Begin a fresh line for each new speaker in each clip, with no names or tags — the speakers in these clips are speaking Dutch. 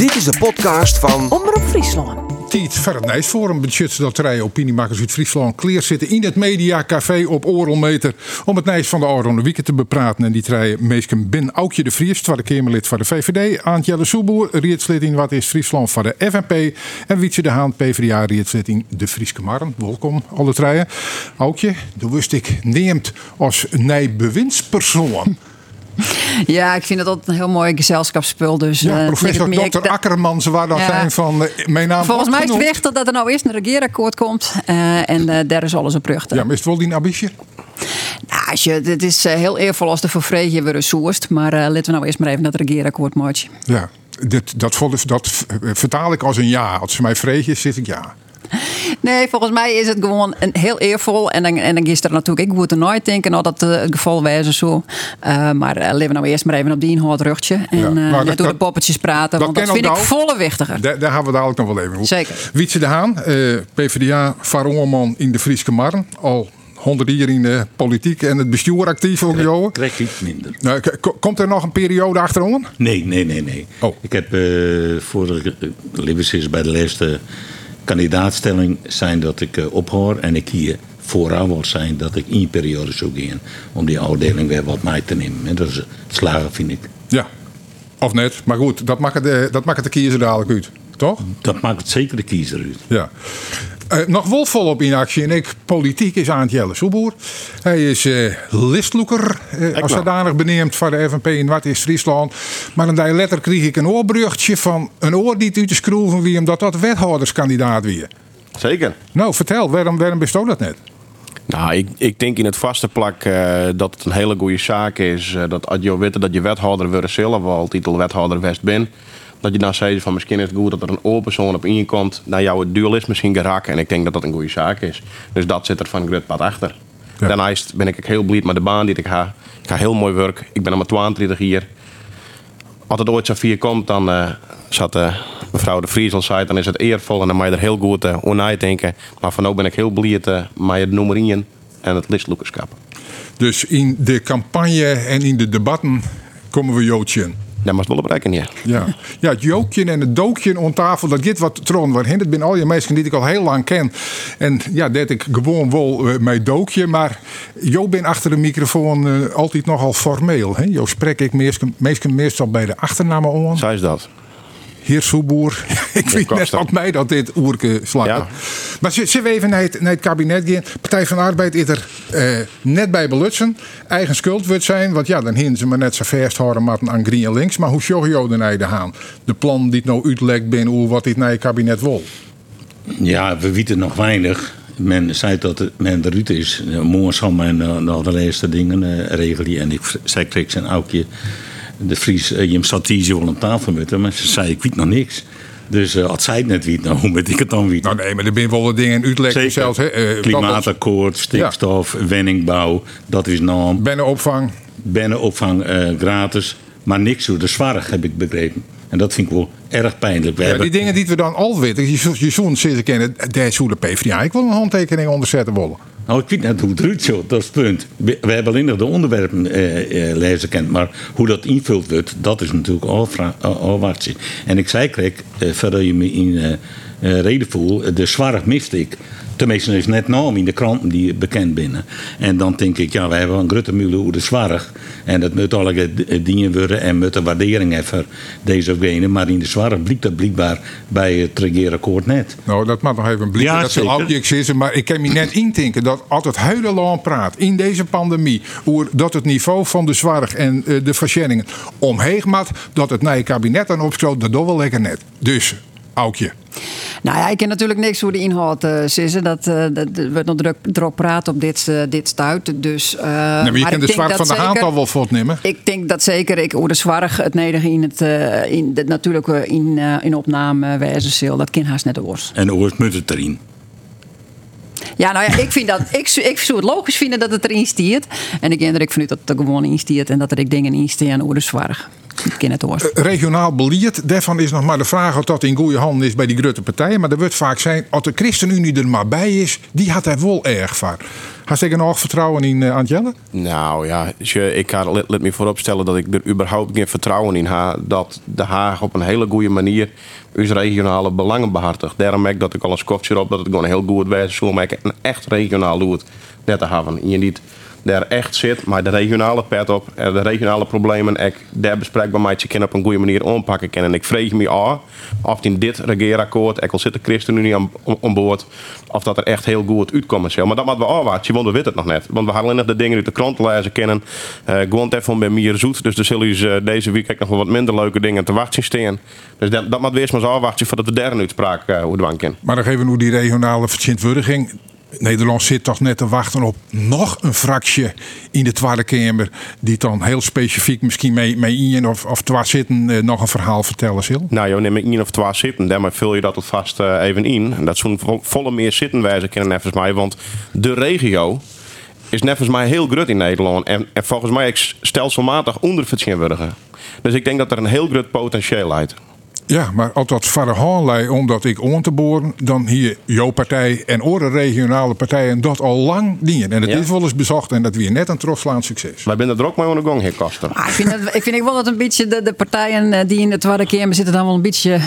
Dit is de podcast van
Omroep Friesland.
Tiet ver het Nijsforum budget dat rij opiniemakers uit Friesland kleer zitten in het Mediacafé op Orelmeter om het Nijs van de Oranje Wieken te bepraten. En die treien meestal Ben Aukje de Vries, Tweede Kamerlid van de VVD, Aantjelle Soeboer, rietslid in Wat is Friesland van de FNP en Wietse de Haan, PvdA, rietslid in de Frieske Marren. Welkom alle treien. Aukje, de wist ik neemt als nij bewindspersoon.
Ja, ik vind het altijd een heel mooi gezelschapsspul. Dus,
Ja, professor Dr. Akkermans, waar dat
Ja.
zijn van eh, mijn naam
Volgens mij is het wichtig dat er nou eerst een regeerakkoord komt. eh, en eh, daar is alles op rug.
Ja, maar is het wel die ambitie?
Nou, je, het is heel eervol als de vervrede weer soerst. Maar laten we nou eerst maar even dat regeerakkoord maken.
Ja, dit, dat, vol- dat vertaal ik als een ja. Als ze mij vregen, zit ik ja.
Nee, volgens mij is het gewoon een heel eervol. En dan, en dan is er natuurlijk ik goed nooit denken nou, dat eh, het geval wijze zo. Eh, maar uh, laten we nou eerst maar even op die inhoud rugtje. En
Ja,
eh,
dat-
door de poppetjes praten.
dat
want dat vind ik
nou.
volle wichtiger.
Daar, daar gaan we dadelijk nog wel even over.
Zeker.
Wietse de Haan, eh, PvdA, varongerman in de Frieske Marren. Al honderd jaar in de politiek en het bestuur actief ook, Johan.
Krijg iets minder.
Nou, komt er nog een periode achterom?
Nee, nee, nee, nee.
Oh.
Ik heb eh voor uh, bij de laatste kandidaatstelling zijn dat ik eh, ophoor en ik hier vooraan wil zijn dat ik in periode zou gaan om die afdeling weer wat mij te nemen. En dat is slagen, vind ik.
Ja. Of net. Maar goed, dat maakt het, eh, dat maakt het de kiezer dadelijk uit. Toch?
Dat maakt het zeker de kiezer uit.
Ja. Eh, nog wel volop in actie en ik politiek is Aant Jelle Soeboer. Hij is eh listloeker, eh, als zodanig beneemd van de FNP in Wat is Friesland. Maar in die letter kreeg ik een oorbruggetje van een oor die uit te schroeven wie omdat dat wethouderskandidaat weer.
Zeker.
Nou, vertel, waarom, waarom bestond dat net?
Nou, ik, ik denk in het vaste plak dat het een hele goede zaak is. dat als je weet dat je wethouder wordt zelf al titel wethouder West bent. Dat je dan zegt van misschien is het goed dat er een open persoon op inkomt. naar jouw dualist misschien geraken. En ik denk dat dat een goede zaak is. Dus dat zit er van een pad achter.
Ja.
Daarnaast ben ik ook heel blij met de baan die ik ga. Ik ga heel mooi werk. Ik ben al maar 22 hier. Als het ooit zo vier komt, dan eh, zat eh, mevrouw de Vries al zei, dan is het eervol en dan mag je er heel goed uh, over denken. Maar van nu ben ik heel blij uh, met het nummer 1 en het listloekerschap.
Dus in de campagne en in de debatten komen we Joodje.
Dat mag wel bereiken, ja.
Ja. ja, het jookje en het dookje om tafel, dat gaat wat tron waarheen. Het zijn al je mensen die ik al heel lang ken. En ja, dat ik gewoon wel uh, mijn dookje. Maar Jo ben achter de microfoon uh, altijd nogal formeel. Hè? Jo spreek ik meestal, meestal, meestal bij de achternamen aan.
Zo is dat.
Heer Soeboer. ik weet net wat mij dat dit oerke slakken.
Ja.
Maar zullen we even naar het, naar het kabinet gaan? Partij van de Arbeid is er eh, net bij belutsen. Eigen schuld wordt zijn. Want ja, dan hinden ze maar net zo vasthouden met aan Green en links. Maar hoe zorg je naar de haan? De plan die het nou uitlekt binnen hoe wat dit naar je kabinet wil.
Ja, we weten nog weinig. Men zei dat het, men eruit is. Morgen zal men uh, nog de laatste dingen regelen. En ik zei zijn oudje de Fries, uh, je zat hier wel aan tafel met hem, maar ze zei: Ik weet nog niks. Dus uh, als zij het net weet, nou, hoe moet ik het dan weten?
Nou nee, maar er zijn wel dingen in Utrecht
Zeker.
zelfs. Hè, uh,
Klimaatakkoord, stikstof, ja. wenningbouw, dat is naam.
Bennenopvang.
Bennenopvang uh, gratis, maar niks door de zwaar heb ik begrepen. En dat vind ik wel erg pijnlijk. We
ja,
hebben...
die dingen die we dan al weten, je, zo'n zitten kennen, daar zou de PvdA ik wil een handtekening onderzetten willen.
Nou, ik weet net hoe het eruit ziet, dat is het punt. We, hebben alleen nog de onderwerpen eh, eh, lezen kent, maar hoe dat invult wordt, dat is natuurlijk wat En ik zei, kreeg, eh, verder je me in uh, de zwaar miste ik. Tenminste, is net naam in de kranten die bekend binnen. En dan denk ik, ja, wij hebben een grote mule hoe de zwaar. En dat moet alle dingen worden en moet de waardering even deze of gene. Maar in de zwaar blijkt dat blijkbaar bij het regeerakkoord net.
Nou, dat mag nog even blijken.
Ja,
dat zal objects zijn. Maar ik kan me net intinken dat het huidige land praat in deze pandemie. Hoe dat het niveau van de zorg en de verschenningen omheen gaat. Dat het nieuwe kabinet dan opschoot, dat doet wel lekker net. Dus, Aukje.
Nou ja, ik ken natuurlijk niks hoe de inhoud uh. Dat, uh, dat wordt nog druk, druk praten op dit, uh, dit stuit. Dus,
nee, maar je kunt de zwart van de hand al wel voortnemen.
Ik denk dat zeker ik hoe de zwarg het nederig in het in de, natuurlijk in, in opname wijze dat kind haast net de worst.
En ooit moet het erin.
Ja, nou ja, ik, vind dat, ik, ik zou het logisch vinden dat het erin stiert. En ik denk er ik vanuit dat het er gewoon in stiert en dat er ik dingen in staan over de zwarg. Hoor.
regionaal beleid. Daarvan is nog maar de vraag of dat in goede handen is bij die grote partijen. Maar er wordt vaak zijn, als de ChristenUnie er maar bij is, die had er wel erg van. Had ik er nog vertrouwen in, uh, Antjelle?
Nou ja, ik ga let, let me vooropstellen dat ik er überhaupt geen vertrouwen in heb dat De Haag op een hele goede manier uw regionale belangen behartigt. Daarom merk ik dat ik al een skopje op dat het gewoon heel goed wijze zal maken een echt regionaal doet net te hebben. En je niet daar echt zit, maar de regionale pet op, en de regionale problemen, ik daar bespreekbaar je kind op een goede manier aanpakken. En ik vreeg me af of in dit regeerakkoord, ik al zit de ChristenUnie aan, boord, of dat er echt heel goed uitkomen zal. Maar dat moeten we afwachten, want we weten het nog net. Want we gaan alleen nog de dingen uit de krant lezen kennen. Uh, gewoon even bij Mier Zoet, dus er zullen jullie eh, deze week nog wel wat minder leuke dingen te wachten staan. Dus dat, dat moeten we eerst maar eens afwachten voordat we derde uitspraak uh, hoe doen kunnen.
Maar dan geven we die regionale verstandhouding. Nederland zit toch net te wachten op nog een fractie in de Tweede Kamer. Die dan heel specifiek misschien mee, mee in of, of twee zitten eh, nog een verhaal vertellen zal.
Nou, joh, neem één of twee zitten. Daarmee vul je dat alvast uh, even in. En dat zo'n vo volle meer zitten wijzen kennen nevens mij. Want de regio is nevens mij heel groot in Nederland. En, en volgens mij stelselmatig ondervertegenwoordigen. Dus ik denk dat er een heel groot potentieel lijkt.
Ja, maar als dat lei omdat ik om te boren, dan hier jouw partij en andere regionale partijen dat al lang dienen. En het
Ja.
is wel eens bezocht en dat weer net een trotslaand succes.
Wij zijn er ook mee aan de gang, heer Kaster.
Maar ik vind, het, ik vind wel dat een beetje de, de partijen eh, die in de Tweede Kamer zitten dan wel een beetje...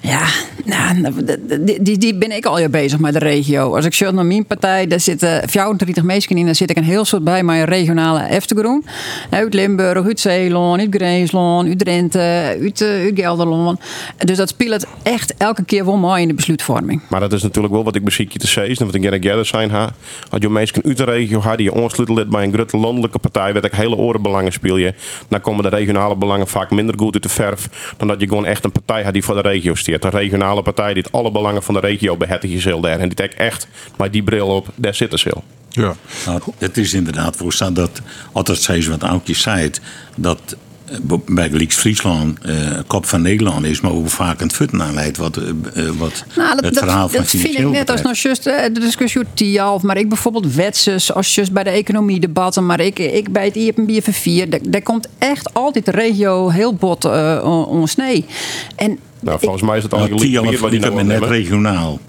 Ja, nou, die, die, die ben ik al jaar bezig met de regio. Als ik zo naar mijn partij, daar zitten 34 mensen in. Daar zit ik een heel soort bij mijn regionale Eftegroen. Uit Limburg, uit Zeeland, uit Greensland, uit Drenthe, uit, eh, uit Gelderland. Dus dat speelt het echt elke keer wel mooi in de besluitvorming.
Maar dat is natuurlijk wel wat ik je te zeggen. En wat ik gerne zijn ha. Als je mensen uit de regio had die je bij een grote landelijke partij, waar ik hele orenbelangen speel je, dan komen de regionale belangen vaak minder goed uit de verf dan dat je gewoon echt een partij had die voor de regio steert. Een regionale partij die het alle belangen van de regio behettigt je daar. En die trekt echt met die bril op, daar zitten ze.
Ja.
Nou, het is inderdaad voor staan dat, altijd zei ze wat Aukje zei, dat bij Leaks Friesland eh, kop van Nederland is, maar ook vaak een futten aanleidt wat, eh, eh, wat
Nou, dat,
het
dat,
verhaal van
dat vind ik net als just eh, de discussie over TIAF, maar ik bijvoorbeeld wetses, als just bij de economiedebatten, maar ik, ik bij het IEP 4, daar, daar komt echt altijd de regio heel bot uh, ons nee. En
Nou, volgens mij is het al
Nou,
gelijk
Tialf
wat die
ligt
nou
het me
wil
net regionaal.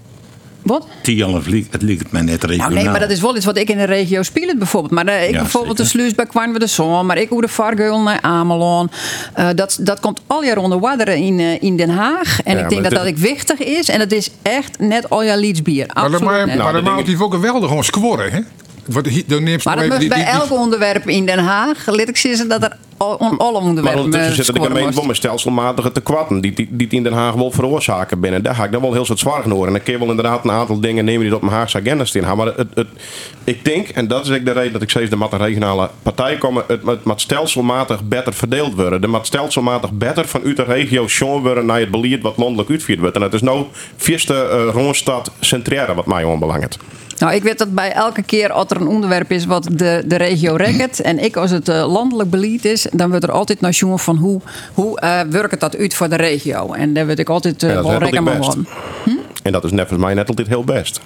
Wat?
Tialf het ligt me net regionaal.
Nou nee, maar dat is wel iets wat ik in de regio speel bijvoorbeeld. Maar eh, ik
Ja,
bijvoorbeeld
zeker.
de sluis bij Kwarn de Zon, maar ik hoe de Vargeul naar Amelon. Eh, dat, dat komt al jaar onder water in, eh, in Den Haag. En
Ja,
ik denk
maar
dat dat ik wichtig is. En het is echt net al jaar Lietsbier.
Maar maar maakt hij ook geweldig gewoon scoren, hè? Wat, ze
Maar dat moet
die-
bij
die- die-
elk onderwerp in Den Haag. Laat ik zeggen dat er al, on
Maar ondertussen
eh,
zitten de
scoren
gemeenten wel met stelselmatige tekwatten die, die, die het in Den Haag wel veroorzaken binnen. Daar ga ik dan wel heel soort zwaar horen. En dan kun je wel inderdaad een aantal dingen nemen die op mijn Haagse agenda staan. Maar het, het, ik denk, en dat is ook de reden dat ik er moet een regionale partij komen. Het moet- moet stelselmatig beter verdeeld worden. Er moet stelselmatig beter vanuit de regio shown worden naar het beleid wat landelijk uitgevoerd wordt. En het is nou vierste uh, Randstad centrale wat mij onbelangrijk.
Nou, ik weet dat bij elke keer als er een onderwerp is wat de, de regio rekt. En ik als het eh, landelijk beleid is, dan wordt er altijd naar jongen van hoe, hoe eh werkt dat uit voor de regio. En daar word ik altijd eh
Ja,
wel rekken van.
best. En dat is net volgens mij net altijd heel best.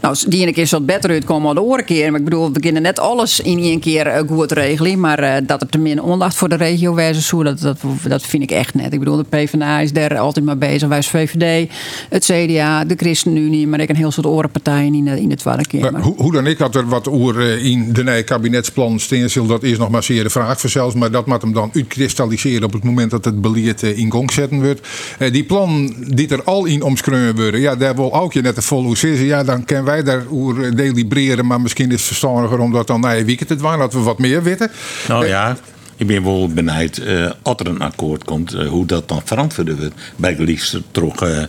Nou, die ene keer zal het beter uitkomen dan de andere keer. Maar ik bedoel, we kunnen net alles in één keer eh, goed regelen. Maar eh, dat er te min ondacht voor de regio wijzen, zo, dat, dat, dat vind ik echt net. Ik bedoel, de PvdA is daar altijd mee bezig. Wij als VVD, het CDA, de ChristenUnie. Maar ik een heel soort orenpartijen in de, in de Tweede Kamer.
Maar hoe, hoe dan ik had er wat oer eh, in de nieuwe kabinetsplan staan. Dat is nog maar zeer de vraag voor zelfs. Maar dat moet hem dan uitkristalliseren op het moment dat het beleid in gang zetten wordt. Die plan die er al in omschreven worden. Ja, daar wil ook je net te vol hoe zitten. Ja, dan kunnen wij daar oer eh, delibereren. Maar misschien is het verstandiger om dat dan naar je weekend te doen. Dat we wat meer weten.
Nou ja, ik ben wel benieuwd eh als er een akkoord komt, eh, hoe dat dan verantwoord wordt. Bij liefst toch eh,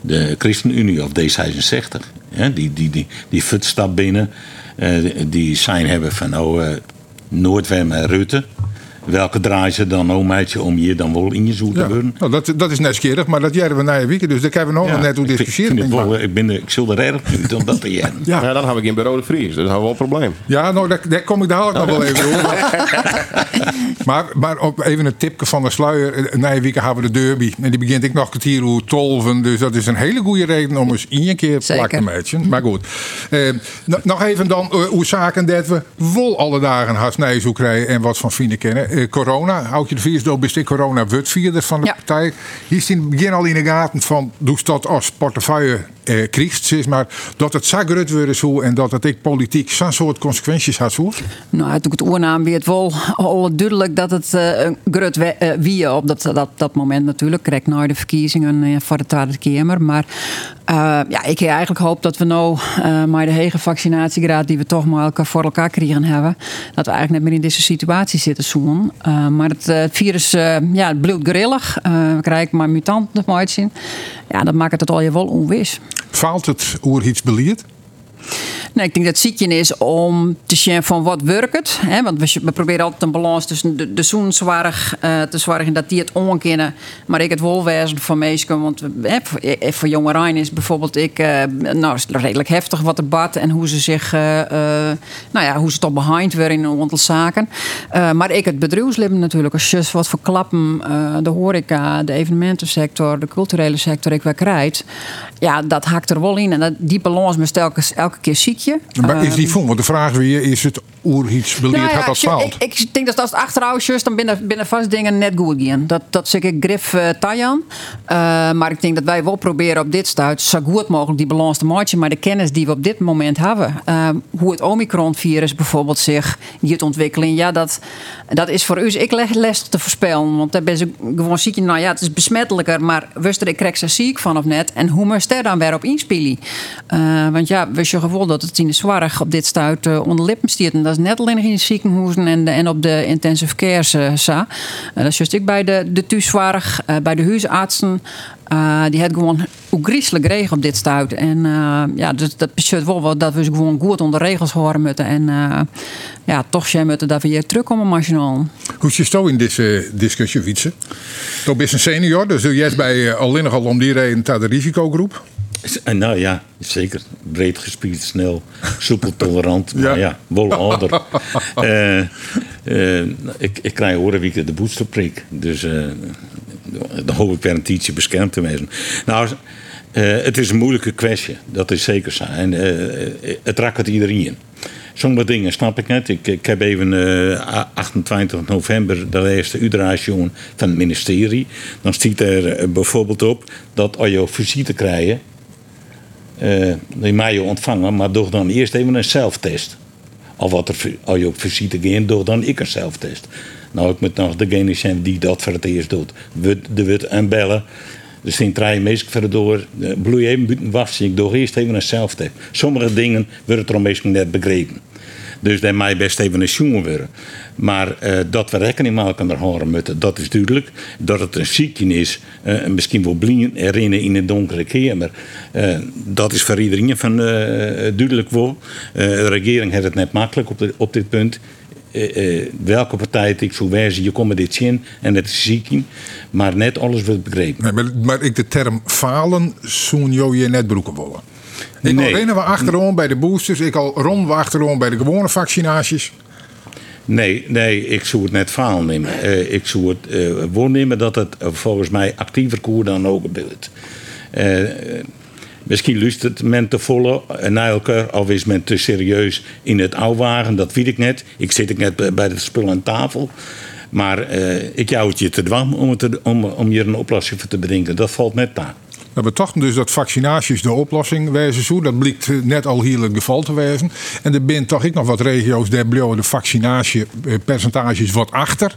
de ChristenUnie of D66. Ja, die, die, die, die futstap binnen, eh, die zijn hebben van nou, eh Noordwem en Rutte. Welke draaien ze dan nou meidje om je dan wel in je zoet te
Ja.
worden?
Nou, dat, dat is net maar dat jaren we na je weekend. Dus daar kunnen we nog net hoe
ik vind-
discussiëren.
vind het
ik
wel, ik, ben, ik zul er erg om dat te jaren.
Ja.
Ja, dan heb ik in bureau de Vries. Dus dat hebben we wel een probleem.
Ja, nou, daar, daar kom ik dadelijk nog wel even over. Maar, maar ook even een tipje van de sluier. Na je week hebben we de derby. En die begint ik nog een kwartier hoe tolven. Dus dat is een hele goede reden om eens één keer plak te matchen. Maar goed. Eh, nog even dan uh, hoe zaken dat we wol alle dagen zo krijgen en wat van vrienden kennen. Uh, corona, houd je de viersdoop, is ik corona wutvierder van de ja. partij. Hier is in begin al in de gaten van, doe dat als portefeuille eh, krijgt, maar dat het zo grut wordt zo en dat het ik politiek zo'n soort consequenties had zo?
Nou, het oornaam het wel al duidelijk dat het uh, grut uh, wie op dat, dat, dat moment natuurlijk, krijg na de verkiezingen uh, voor de Tweede Kamer. Maar uh, ja, ik eigenlijk hoop dat we nou uh, met de hege vaccinatiegraad die we toch maar elkaar voor elkaar krijgen hebben, dat we eigenlijk net meer in deze situatie zitten zoen. Uh, maar het, virus, ja, het bloedt grillig. we krijgen maar mutanten zien. Ja, dat maakt het al je wel onwis.
Faalt het hoe iets beleerd?
Nee, ik denk dat het ziekje is om te zien van wat werkt. Hè? Want we, proberen altijd een balans tussen de, de zoenzorg uh, te zorgen dat die het onkennen. Maar ik het wolwezen van meestal. Want hè, voor, eh, voor jongeren is bijvoorbeeld ik nou, redelijk heftig wat er bad. En hoe ze zich, nou ja, hoe ze toch behind weer in een zaken. maar ik het bedrijfsleven natuurlijk. Als je wat voor klappen, de horeca, de evenementensector, de culturele sector ik weer krijgt. Ja, dat haakt er wel in. En dat, die balans me telkens elke keer ziek
maar is die ehm, voor? Want de vraag weer, is het oer iets beleerd nou ja, dat
fout? Ik, ik, denk dat als het achteruit is, dan binnen, binnen vast dingen net goed gaan. Dat, dat zeg ik grif uh, Tajan. Uh, maar ik denk dat wij wel proberen op dit stuit zo goed mogelijk die balans te maken. Maar de kennis die we op dit moment hebben, uh, hoe het Omicron-virus bijvoorbeeld zich hier ontwikkelen, ja, dat, dat is voor u ik lastig te voorspellen. Want daar ben je gewoon ziek. Nou ja, het is besmettelijker, maar wist er ik krijg ze ziek van of net? En hoe moest dan weer op inspelen? Uh, want ja, we je gevoel dat het in de op dit stuit uh, onder lippen. En dat is net alleen in de ziekenhuizen en, en op de intensive care. Sa. dat is juist ik bij de, de thuiszorg, bij de huisartsen. die had gewoon hoe griezelig regen op dit stuit. En ja, dus dat betekent wel dat we gewoon goed onder regels horen moeten. En ja, toch zijn moeten dat we hier terugkomen nationaal.
Hoe je zo in deze discussie fietsen? Toch best een senior, dus doe jij bij alleen nog al om die reden naar de risicogroep?
Nou ja, zeker. Breed gespierd, snel, soepel, tolerant. Maar ja, ja ouder. uh, uh, ik, ik krijg horen wie ik de boosterprik. Dus uh, dan hoop ik weer een beschermd te wezen. Nou, het is een moeilijke kwestie. Dat is zeker zo. En het raakt het iedereen. Sommige dingen snap ik net. Ik, ik heb even uh, 28 november de laatste uitdraaisjoen van het ministerie. Dan stiet er bijvoorbeeld op dat als je visite krijgt die mij je ontvangen, maar doe dan eerst even een zelftest. Of wat er, als je op visite gaat, doe dan ik een zelftest. Nou, ik moet nog degene zijn die dat voor het eerst doet. De wut en bellen. Dus dan draai meestal verder door. Bloei even buiten wassen. Ik doe eerst even een zelftest. Sommige dingen worden er meestal net begrepen. Dus dat mij best even een jongen worden. Maar uh, dat we rekening maken horen moeten, dat is duidelijk. Dat het een ziekte is, uh, misschien wel blind herinneren in een donkere kamer. Uh, dat is voor iedereen van duidelijk wel. de regering heeft het net makkelijk op dit punt. Welke partij ik zo wijze, je komt met dit zin en het is ziek maar net alles wordt begrepen.
Nee, maar, maar ik de term falen, zo'n je net broeken willen. Ik nee. al rennen we achterom bij de boosters. Ik al rond we achterom bij de gewone vaccinaties.
Nee, nee, ik zou het net faal nemen. Uh, ik zou het uh, nemen dat het volgens mij actiever koer dan ook gebeurt. Misschien luistert men te volle naar elkaar, of is men te serieus in het ouwagen, dat weet ik net. Ik zit net bij het spul aan tafel. Maar ik jou het je te dwam om, het om, om hier een oplossing voor te bedenken. Dat valt net daar.
We betochten dus dat vaccinaties de oplossing wijzen zo. Dat blijkt net al hier het geval te wijzen. En er zijn toch ik nog wat regio's de vaccinatiepercentages wat achter.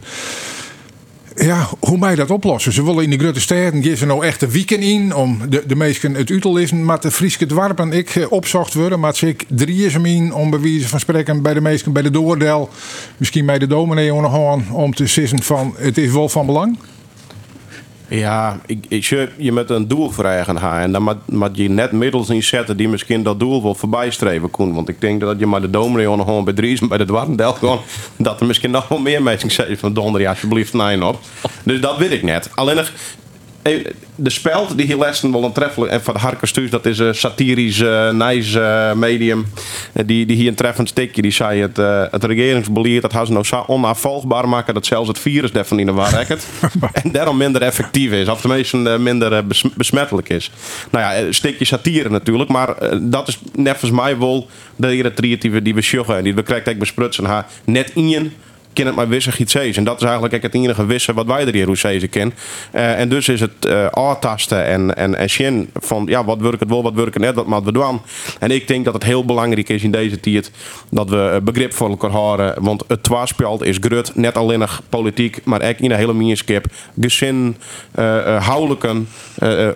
Ja, hoe mij dat oplossen? Ze willen in de grote steden gaan ze nou echt de weekend in om de, de meesten het uitelisme maar de Frieske dwarpen ik eh, opzocht worden. Maar ik drie is in om bij wijze van spreken bij de meesten bij de doordel, misschien bij de dominee om te zeggen van het is wel van belang.
Ja, ik, ik, je met een doel vragen gaan. En dan moet je net middels inzetten die misschien dat doel wel voorbij streven kunnen. Want ik denk dat je maar de dominee gewoon bij Dries bij de Dwarndel gewoon... dat er misschien nog wel meer mensen zeggen van donder alsjeblieft nee op. Dus dat weet ik net. Alleen nog, de speld die hier lessen wel een treffelijk en van de Harkers dat is een satirisch uh, nice uh, medium. Die, die hier een treffend stikje die zei het, uh, het regeringsbeleid dat ze nou zo onafvolgbaar maken dat zelfs het virus daarvan in de war en daarom minder effectief is of tenminste minder besmettelijk is. Nou ja een stukje satire natuurlijk maar dat is net volgens mij wel de creatieve die we sjoggen die we krijgen besprutsen. Haar net in kan het maar wissen iets En dat is eigenlijk het enige wissen wat wij er hier hoe kennen. Uh, en dus is het uh, en, en, en zien van ja, wat werkt het wel, wat werkt het net, wat moeten we doen. En ik denk dat het heel belangrijk is in deze tijd dat we eh, begrip voor elkaar houden. Want het twaarspeld is grut, net alleen nog politiek, maar ook in een hele mierskip. Gezin, uh, huwelijken, uh,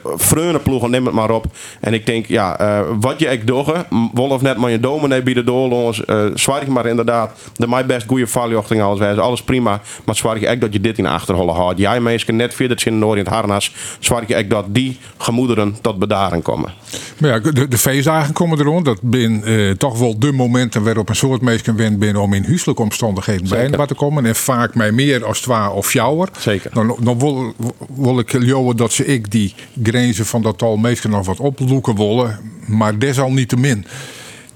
neem het maar op. En ik denk, ja, wat je doet, wol of net maar je dominee bieden doorloos, uh, zwaar maar inderdaad de mij best goede valjochting alles alles prima. Maar zwaar je echt dat je dit in de achterholle houdt. Jij mensen net verder in Noord in het harnas. Zwaar je echt dat die gemoederen tot bedaren komen.
Maar ja, de, de feestdagen komen erom. Dat zijn eh, toch wel de momenten waarop een soort mensen wend binnen om in huiselijke omstandigheden bij te komen. En vaak mij meer als twa of sjouwer.
Zeker.
Dan, dan wil, wil ik joden dat ze ik die grenzen van dat al meestal nog wat oploeken willen. Maar desalniettemin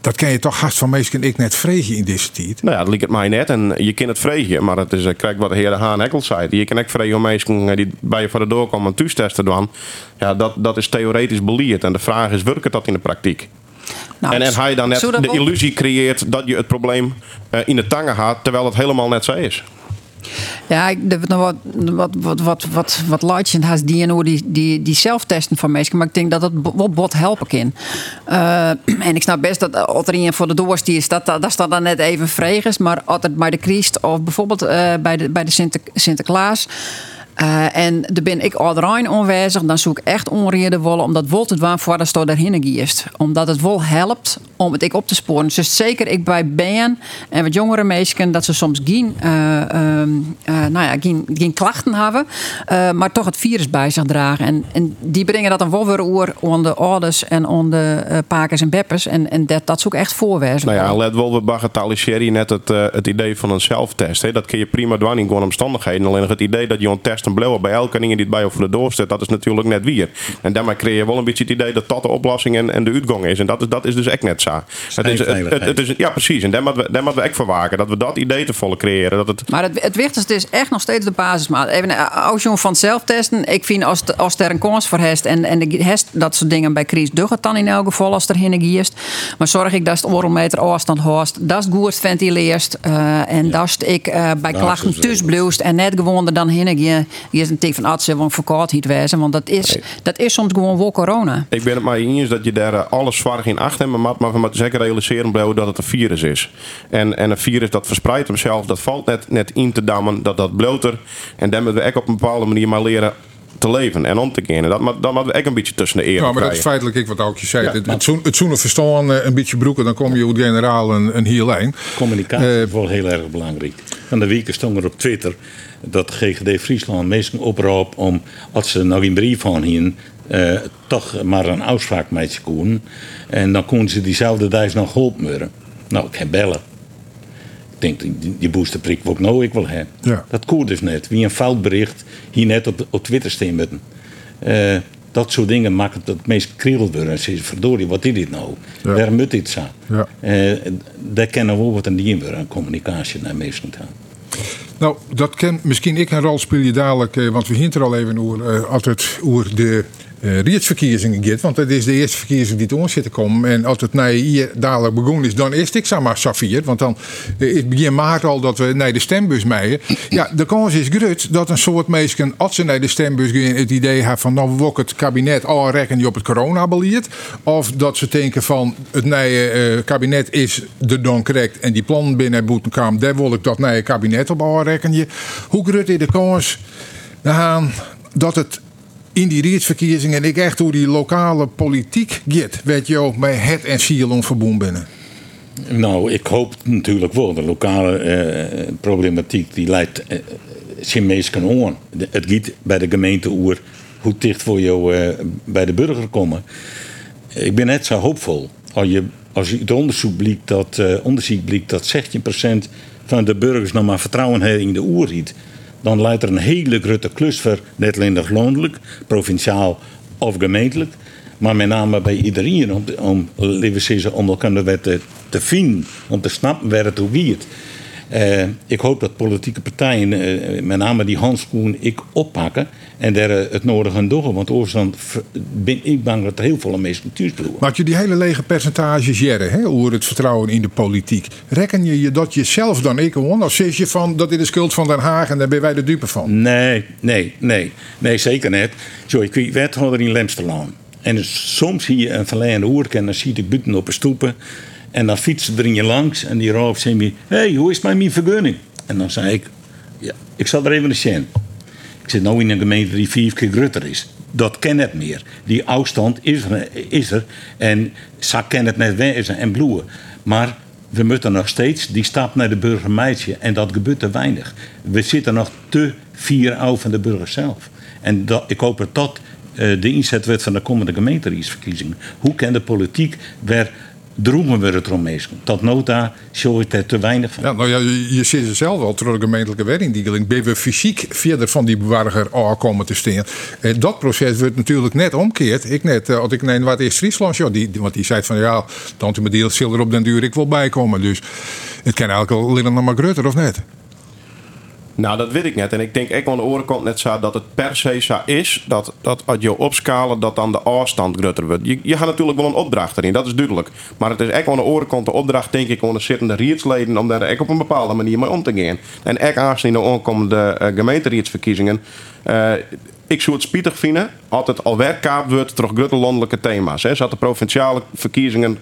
dat kan je toch haast van meestal ik net vregen in deze tijd.
Nou ja, dat lijkt het mij net. En je kan het vregen, maar het is, eh, kijk wat de heer de Haan Ekkel zei. Je kan ook vregen om mensen eh, die bij je voor de door komen een testen doen. Ja, dat, dat is theoretisch beleerd. En de vraag is, werkt dat in de praktijk? Nou, en, en hij dan net de illusie creëert dat je het probleem uh, in de tangen gaat, terwijl het helemaal net zo is.
Ja, ik wat, wat, wat, wat, wat, wat Lightje haast die, die, die, die zelftesten van mensen. Maar ik denk dat dat wel bot helpen kan. Uh, en ik snap best dat als er voor de doorst is, dat, dat, dat dan net even vregens. Maar altijd bij de Christ of bijvoorbeeld uh, bij de, bij de Sinter, Sinterklaas. Uh, en daar ben ik alrein onwijzig. Dan zoek ik echt onreden wollen. Omdat het waar voor dat er daarheen giest. Omdat het wel helpt om het ik op te sporen. Dus zeker ik bij Ben en wat jongere mensen dat ze soms geen, uh, uh, nou ja, geen, geen klachten hebben. maar toch het virus bij zich dragen. En, en die brengen dat dan wel weer onder de ouders en onder pakers en beppers. En, en dat, dat zoek echt voorwijzen.
Nou ja, let wel, we bagatelliseren net het, het idee van een zelftest. Hè. Dat kun je prima doen in gewoon omstandigheden. Alleen het idee dat je een test en bij elke ding die het bij of de doorstelt, dat is natuurlijk net weer. En daarmee creëer je wel een beetje het idee dat dat de oplossing en, en de uitgang is. En dat is, dat is dus echt net zo. Het is, het, het, is, ja, precies. En daar moeten we, daar moeten we echt voor waken. Dat we dat idee te volle creëren. Dat het...
Maar het, het wichtigste is echt nog steeds de basismaat. Even eh, als je van zelf testen. Ik vind als, als er een kans voor heeft en, en de hest dat soort dingen bij Chris duggen dan in elk geval als er heen giest. Maar zorg ik dat het oorlmeter afstand hoort. Dat het goed ventileert. Uh, en ja. dat ik uh, bij klachten tussenbloest en net gewoon er dan heen je is een teken van artsen van verkoudheid wezen. Want dat is, dat is soms gewoon wel corona.
Ik ben het maar eens dat je daar eh, alles zwaar in acht hebt. Maar, maar we moeten zeker realiseren dat het een virus is. En, en een virus dat verspreidt hemzelf. Dat valt net, net in te dammen. Dat dat bloter. En dan moeten we ook op een bepaalde manier maar leren te leven en om te kennen. Dat, dan moeten we echt een beetje tussen de eren Ja,
maar dat is feitelijk ik wat ook je zei. het, het, het zoenen verstaan, eh, een beetje broeken, dan kom je hoe generaal een, een heel lijn.
Communicatie uh, is wel heel erg belangrijk. Van de week stond er op Twitter dat GGD Friesland meesten oproep om, als ze nog een brief van hier, uh, toch maar een uitspraak mee te doen. En dan konden ze diezelfde dag nog geholpen Nou, ik heb bellen. Denk, die boosterprik wat ik nou ik wil hebben. Ja. Dat kon dus net. Wie een fout bericht hier net op, op Twitter stemmen. Uh, dat soort dingen maakt het het meest kriebel worden. Ze verdorie, wat is dit nou? Ja. Waarom moet dit zo? Ja. Uh, daar kennen we wat een dien worden, communicatie naar mensen gaan.
Nou, dat kan misschien ik een rol spelen dadelijk, eh, want we hinten al even over, uh, altijd over de uh. Want het is de eerste verkiezing die ons zitten komen. En als het naar hier dadelijk begonnen is, dan is het zeg maar Safir. Want dan is begin maart al dat we naar de stembus meien. Ja, de kans is groot dat een soort mensen, als ze naar de stembus gaan, het idee hebben van nou we het kabinet al rekken die op het coronabeleid. Of dat ze denken van het nieuwe uh, kabinet is de dan en die plannen binnen Boetenkam, daar wil ik dat nieuwe kabinet op al rekken. Hoe groot is de kans dat het in die riedsverkiezingen ik echt hoe die lokale politiek gaat, weet je ook, bij het en Sielon verbonden binnen?
Nou, ik hoop natuurlijk wel. De lokale eh, problematiek die leidt meestal aan. Het gaat bij de gemeente oer hoe dicht voor jou uh, bij de burger komen. Ik ben net zo hoopvol. Als je, als je het onderzoek blijkt dat, blijkt dat 16% van de burgers nog maar vertrouwen hebben in de oerriet dan leidt er een hele grote klus voor, net alleen landelijk, provinciaal of gemeentelijk. Maar met name bij iedereen om, om, zeggen, om elkaar te, vinden, om te snappen waar het hoe gaat. Uh, ik hoop dat politieke partijen, uh, met name die handschoen, ik oppakken en daar het nodige aan doen. Want oorstand ben ik bang dat er heel veel mensen thuis blijven.
Maar je die hele lege percentages jaren hè, over het vertrouwen in de politiek. Rekken je je dat jezelf dan ik gewoon? Of zeg je van dat is de schuld van Den Haag en daar ben wij de dupe van?
Nee, nee, nee. Nee, zeker niet. Zo, ik weet wethouder in Lemsterlaan. En soms zie je een verleende oerken en dan zie ik buiten op een stoepen. En dan fietsen er in je langs en die roof zei me: Hé, hey, hoe is het met mijn vergunning? En dan zei ik: Ja, ik zal er even eens zien. Ik zit nu in een gemeente die vier keer groter is. Dat ken het meer. Die afstand is er, is er en ze ken het net wezen en bloeien. Maar we moeten nog steeds die stap naar de burgemeester en dat gebeurt te weinig. We zitten nog te vier oud van de burger zelf. En dat, ik hoop dat dat uh, de inzet wordt van de komende gemeenteriesverkiezingen. Hoe kan de politiek weer droegen we het erom mee. Tot nota show ik er te weinig van.
Ja, nou ja, je, zit er zelf al door de gemeentelijke wetting. Ben we fysiek verder van die bewarger komen te staan. Eh, dat proces wordt natuurlijk net omkeerd. Ik net, eh, als ik neem wat is Friesland, ja, die, want die zei van ja, tante Mediel zal er op den duur ik wil bijkomen. Dus het kan eigenlijk al alleen nog maar of net.
Nou, dat weet ik net. En ik denk ook aan de orenkant net zo dat het per se zo is dat, dat als je opschalen, dat dan de afstand groter wordt. Je, je gaat natuurlijk wel een opdracht erin, dat is duidelijk. Maar het is echt aan de orenkant de opdracht, denk ik, aan de zittende rietsleden om daar echt op een bepaalde manier mee om te gaan. En echt aangezien de aankomende uh, gemeenterietsverkiezingen. Uh, ik zou het spietig vinden als het alweer kaapt wordt door grote landelijke thema's. Hè. Zat de provinciale verkiezingen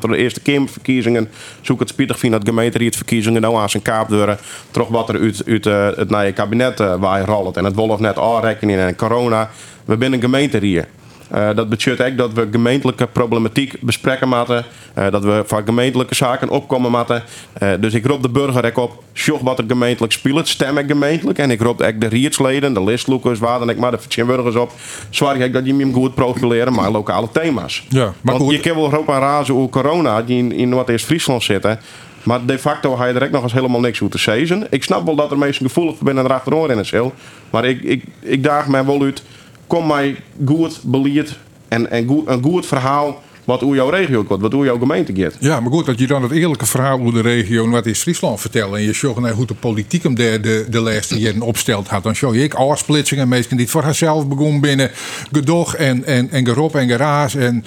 door de Eerste Kamerverkiezingen. Zoek het spietig vinden dat gemeenteraadverkiezingen nou aan zijn kaap. Toch wat er uit, uit uh, het nieuwe kabinet uh, waar rolt. En het wolf net aanrekening en corona. We zijn een gemeente hier. Uh, dat betekent ook dat we gemeentelijke problematiek bespreken moeten. Uh, dat we van gemeentelijke zaken opkomen moeten. Uh, dus ik roep de burger ook op. Zorg wat er gemeentelijk speelt. Stem ik gemeentelijk. En ik roep ook de rietsleden, de listloekers, waar dan ik maar de vertegenwoordigers op. Zorg ik dat je hem goed profileren met lokale thema's. Ja, maar Want goed. je kan wel aan razen over corona, die in, in wat is Friesland zitten. Maar de facto ga je er nog eens helemaal niks over te zeggen. Ik snap wel dat er meestal gevoelig voor binnen achteroor in het zil. Maar ik, ik, ik daag mij wel uit kom mij goed beleid en, en goed, een goed verhaal wat hoe jouw regio gaat, wat hoe jouw gemeente gaat.
Ja, maar goed, dat je dan het eerlijke verhaal over de regio en wat is Friesland vertellen en je zorgt naar hoe de politiek hem de, de, de laatste jaren opstelt had, dan show je ik afsplitsingen, mensen die het voor haarzelf begon binnen gedoog en, en, en gerop en geraas en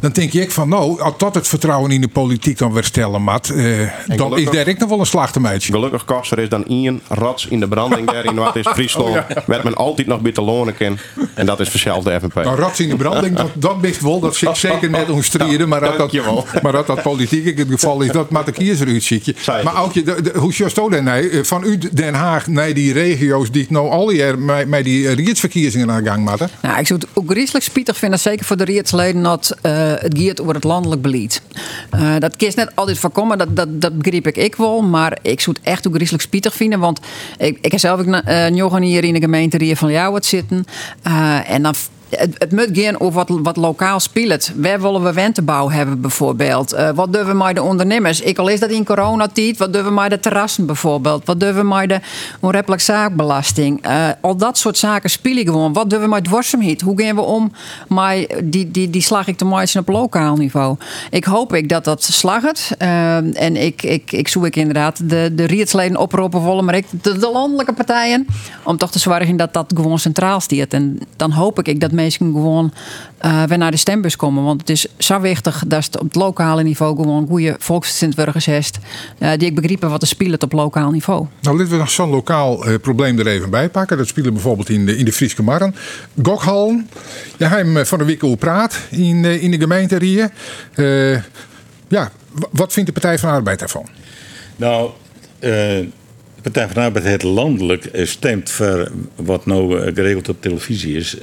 dan denk ik van nou, als dat het vertrouwen in de politiek dan weer stellen mat, eh, dan is daar ik nog wel een slachtermeidje.
Gelukkig kost er is dan één rats in de branding daar in wat is Friesland. Oh, ja. Werd men altijd nog bitter lonen. En dat is vanzelf de FNP.
Nou, rats in de branding, dat, dat wist wel. Dat zit zeker net omstreden. Maar dat, dat, maar dat dat politiek in het geval is, dat maakt ik hier eruit ziet Maar ook je, de, de, hoe just dan nee, van u Den Haag naar die regio's die nou al jaar met, met die rietsverkiezingen aan gang maken?
Nou, ik zou het ook griezelig spietig vinden, zeker voor de rietsleden, dat uh, het gaat over het landelijk beleid. Uh, dat kiest net altijd voorkomen, dat, dat, dat ik ik wel. Maar ik zou het echt ook griezelig spietig vinden. Want ik, ik heb zelf ook uh, hier in de gemeente hier van jou wat zitten. En dan het, het moet gaan over wat, wat lokaal speelt. Waar willen we wentenbouw hebben bijvoorbeeld? Uh, wat durven we de ondernemers? Ik al is dat in coronatijd. Wat durven we de terrassen bijvoorbeeld? Wat durven we de onreppelijke zaakbelasting? Uh, al dat soort zaken spelen gewoon. Wat durven we met dwarsomheid? Hoe gaan we om met die, die, die slag ik te maken op lokaal niveau? Ik hoop ik dat dat slaget. Uh, en ik, ik, ik zoek ik inderdaad de, de rietsleden oproepen volgen, maar ik de, de, landelijke partijen. Om toch te zorgen dat dat gewoon centraal staat. En dan hoop ik dat mensen gewoon uh, weer naar de stembus komen. Want het is zo wichtig dat het op het lokale niveau gewoon goede volksvertegenwoordigers heeft. Uh, die ik begrijpen wat er speelt op lokaal niveau.
Nou, laten we nog zo'n lokaal uh, probleem er even bij pakken. Dat spelen bijvoorbeeld in de, in de Frieske Marren. Gokhallen. Ja, hij hem van de week praat in, in de gemeente hier. ja, wat vindt de Partij van de Arbeid daarvan?
Nou, Partij van de Arbeid het landelijk stemt voor wat nou geregeld op televisie is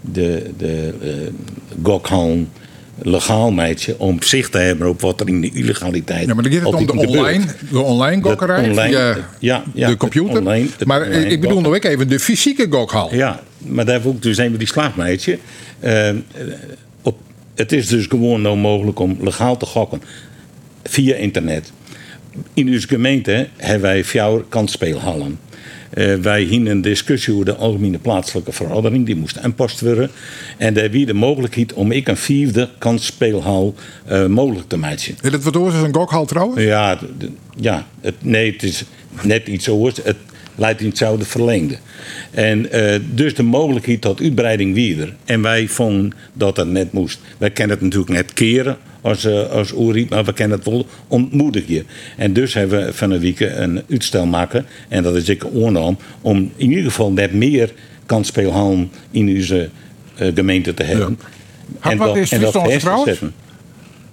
de, de uh, legaal meidje om zicht te hebben op wat er in de illegaliteit.
Ja, maar dan gaat het om de online, de online gokkerij
online, ja, ja,
de computer. Online, maar ik bedoel nog even de fysieke gokhal.
Ja, maar daar ook dus even die slaagmeidje. Uh, op, het is dus gewoon nou mogelijk om legaal te gokken via internet. In onze gemeente hebben wij vier kansspeelhallen. Uh, wij hingen een discussie over de algemene plaatselijke verordening. Die moest aanpast worden. En daar wie de mogelijkheid om ik een vierde kansspeelhal uh, mogelijk te maken.
En dat wordt oors een gokhal trouwens?
Ja, ja het, nee, het is net iets oors. Het leidt in hetzelfde verlengde. En uh, dus de mogelijkheid tot uitbreiding weer. En wij vonden dat dat net moest. Wij kennen het natuurlijk net keren als, uh, als Uri, maar we kennen het wel ontmoedigen. En dus hebben we van een week een uitstel maken. En dat is ik oornaam om in ieder geval net meer kansspelhallen in onze uh, gemeente te hebben.
Ja. En, dat, en dat zetten.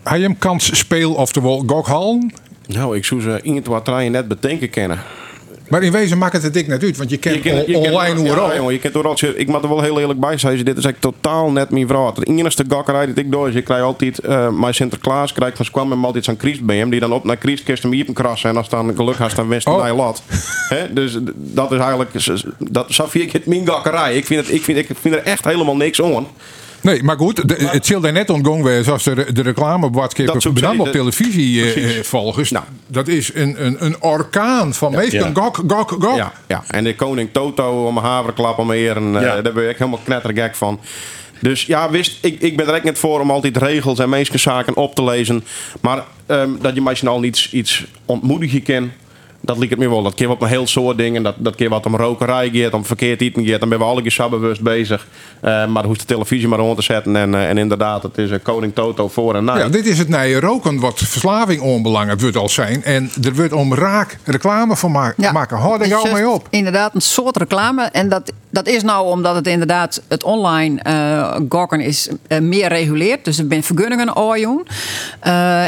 Hij hem kans speel, oftewel gokhallen?
Nou, ik zou ze in het wat net bedenken kennen.
Maar in wezen maakt het het dik net uit, want je kent je je online hoe ja,
jongen, je kent door Ik moet er wel heel eerlijk bij zeggen, dit is echt totaal net mijn vrouw. De enige gakkerij die ik doe is, je krijg altijd, uh, mijn Sinterklaas krijg van kwam met altijd zo'n hem, die dan op naar kriest kist hem hier krassen en als dan geluk has, dan wist hij oh. lat. dus dat is eigenlijk, dat, zo vind ik het mijn gakkerij. Ik vind, het, ik, vind, ik vind er echt helemaal niks aan.
Nee, maar goed, de, het zal daar net ontgong zijn zoals de, de reclame op op televisie uh, volgens. Nou, dat is een, een, een orkaan van ja, meestal ja. gok, gok, gok.
Ja, ja, en de koning Toto om een haverklap om eer. En, uh, daar ben ik helemaal knettergek van. Dus ja, wist, ik, ik ben er echt niet voor om altijd regels en mensenzaken op te lezen. Maar um, dat je misschien al niet iets ontmoedigen kan dat lijkt het me wel. Dat keer wat een heel soort dingen. Dat, dat keer wat om rokerij gaat, om verkeerd eten gaat. Dan ben we alle keer bewust bezig. Uh, maar hoe de televisie maar rond te zetten. En, uh, en inderdaad, het is een koning Toto voor en na.
Ja, dit is het nije roken wat verslaving onbelangrijk wordt al zijn. En er wordt om raak reclame van ma ja. maken. Er jou mee op.
Inderdaad, een soort reclame. En dat, dat is nou omdat het inderdaad het online uh, gokken is meer reguleert. Dus er zijn vergunningen oorjoen.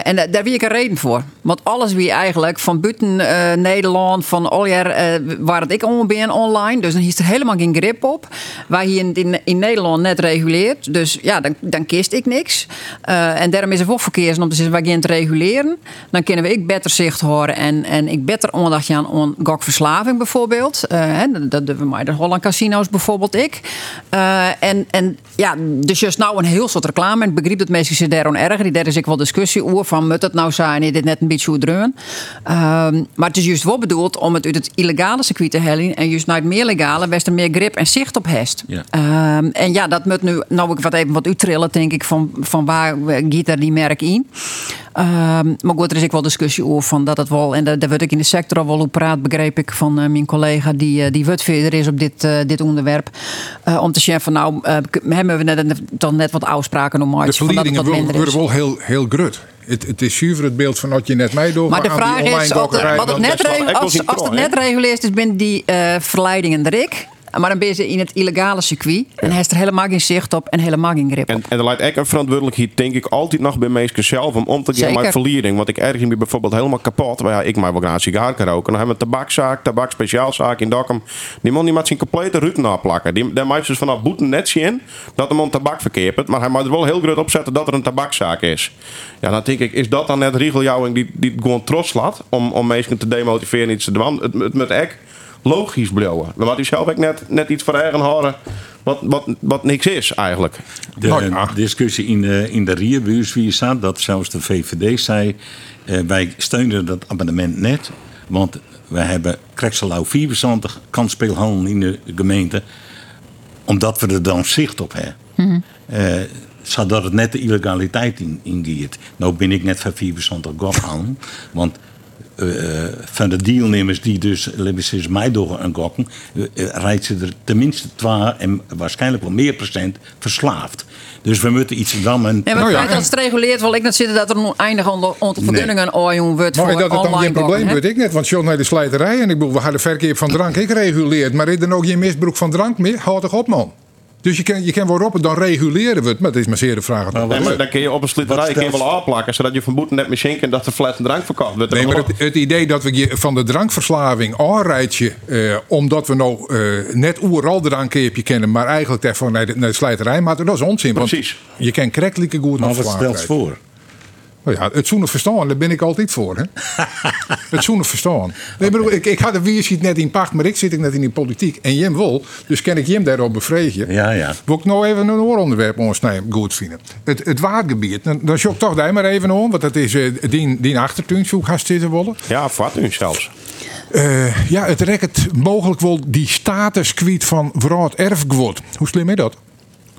en daar wie ik een reden voor. Want alles wie eigenlijk van buiten Nederland, van uh, waar het ik om ben online. Dus dan is er helemaal geen grip op. Waar hier in, in, Nederland net reguleert. Dus ja, dan, dan kist ik niks. En daarom is er ook verkeers om te zeggen, wij gaan te reguleren. Dan kunnen we ik beter zicht horen en, en ik beter aandacht aan gokverslaving bijvoorbeeld. Dat doen we maar de Holland Casino's bijvoorbeeld ik. en, en ja, dus juist nou een heel soort reclame. En ik begreep dat mensen zich daarom erger. Daar is ik wel discussie over van moet het nou zijn, is dit net een beetje hoe dreun. Ehm, maar het is juist wel bedoeld om het uit het illegale circuit te halen. En juist naar het meer legale, waar er meer grip en zicht op. Ja. Um, en ja, dat moet nu, nou ik wat even wat uittrillen, denk ik, van, van waar gaat er die merk in. Um, maar goed, er is ook wel discussie over van dat het wel, en daar, daar word ik in de sector al wel op praat, begreep ik van uh, mijn collega die, uh, die wat verder is op dit, uh, dit onderwerp. om te zeggen van nou, hebben we net, dan net wat afspraken om
De verliedingen worden wel heel, heel grut. Het, het is zuiver het beeld van wat je net meedoet.
Maar de vraag is, wat het net, als, als het net reguleert is, binnen die uh, verleidingen erik. Maar dan ben je in het illegale circuit. En hij heeft er helemaal geen zicht op en helemaal geen grip op.
En, en er lijkt echt een verantwoordelijkheid, denk ik, altijd nog bij mensen zelf om om te gaan met verliering. Want ik erg me bijvoorbeeld helemaal kapot. Ja, ik maak wel graag sigaar roken. Dan hebben we een tabakzaak, tabak speciaalzaak in Dokkum. Die man die moet zijn complete ruiten afplakken. Die, daar maakt dus vanaf boeten net zien dat de man tabak verkeert. Maar hij moet er wel heel groot opzetten dat er een tabakzaak is. Ja, dan denk ik, is dat dan net regeljouwing die, die gewoon trots laat om, om mensen te demotiveren iets te doen? Het, het, het echt logisch blijven. Dan had hij zelf ook net, net iets voor eigen horen wat, wat, wat niks is eigenlijk.
De nou discussie in de, in de Rierbuurs, wie staat, dat zelfs de VVD zei, eh, wij steunen dat abonnement net, want we hebben Krekselau 74 kanspeelhandel in de gemeente, omdat we er dan zicht op hebben. Mm zodat het net de illegaliteit in, ingeert. Nou ben ik net van 74 godhouden, want van de deelnemers die dus is mij door een gokken, uh, rijdt ze er tenminste twee en waarschijnlijk wel meer procent verslaafd. Dus we moeten iets dan. En,
ja, maar nou ja. als het reguleert, wil ik net zitten dat er een eindig onder vergunningen nee. wordt
maar dat het dan geen probleem wordt ik net, want John naar de slijterij en ik bedoel, we hadden verkeer van drank ik reguleerd, maar is er nog geen misbruik van drank meer? Houd toch op man. Dus je kan, je kan wel dan reguleren we het. Maar het is maar zeer de vraag.
Nee, maar dan kun je op een slitterij kun je wel aanplakken. Zodat je van boeten net misschien en dat de fles een drank verkoopt.
Nee, maar het, het, idee dat we je van de drankverslaving aanrijden. Uh, omdat we nou uh, net overal drankkeepje kennen. Maar eigenlijk daarvoor naar de, naar de slijterij. Maar dat is onzin.
Precies.
je kan krekelijke goed
Maar wat stelt voor?
Nou ja, het zoenen verstaan, daar ben ik altijd voor. Hè? het zoenen verstaan. Nee, maar ik, ik had de wie zit net in pacht, maar ik zit net in de politiek. En Jim wel, dus kan ik Jim daarop bevredigen.
Ja, ja.
Wil ik nou even een onderwerp onsnijden goed vinden. Het, het waardgebied, dan, dan zoek toch daar maar even om, want dat is uh, die, die achtertuin, zo gaat zitten willen.
Ja, u zelfs.
Uh, ja, het rekt mogelijk wel die status kwijt van vrouw erfgoed. Hoe slim is dat?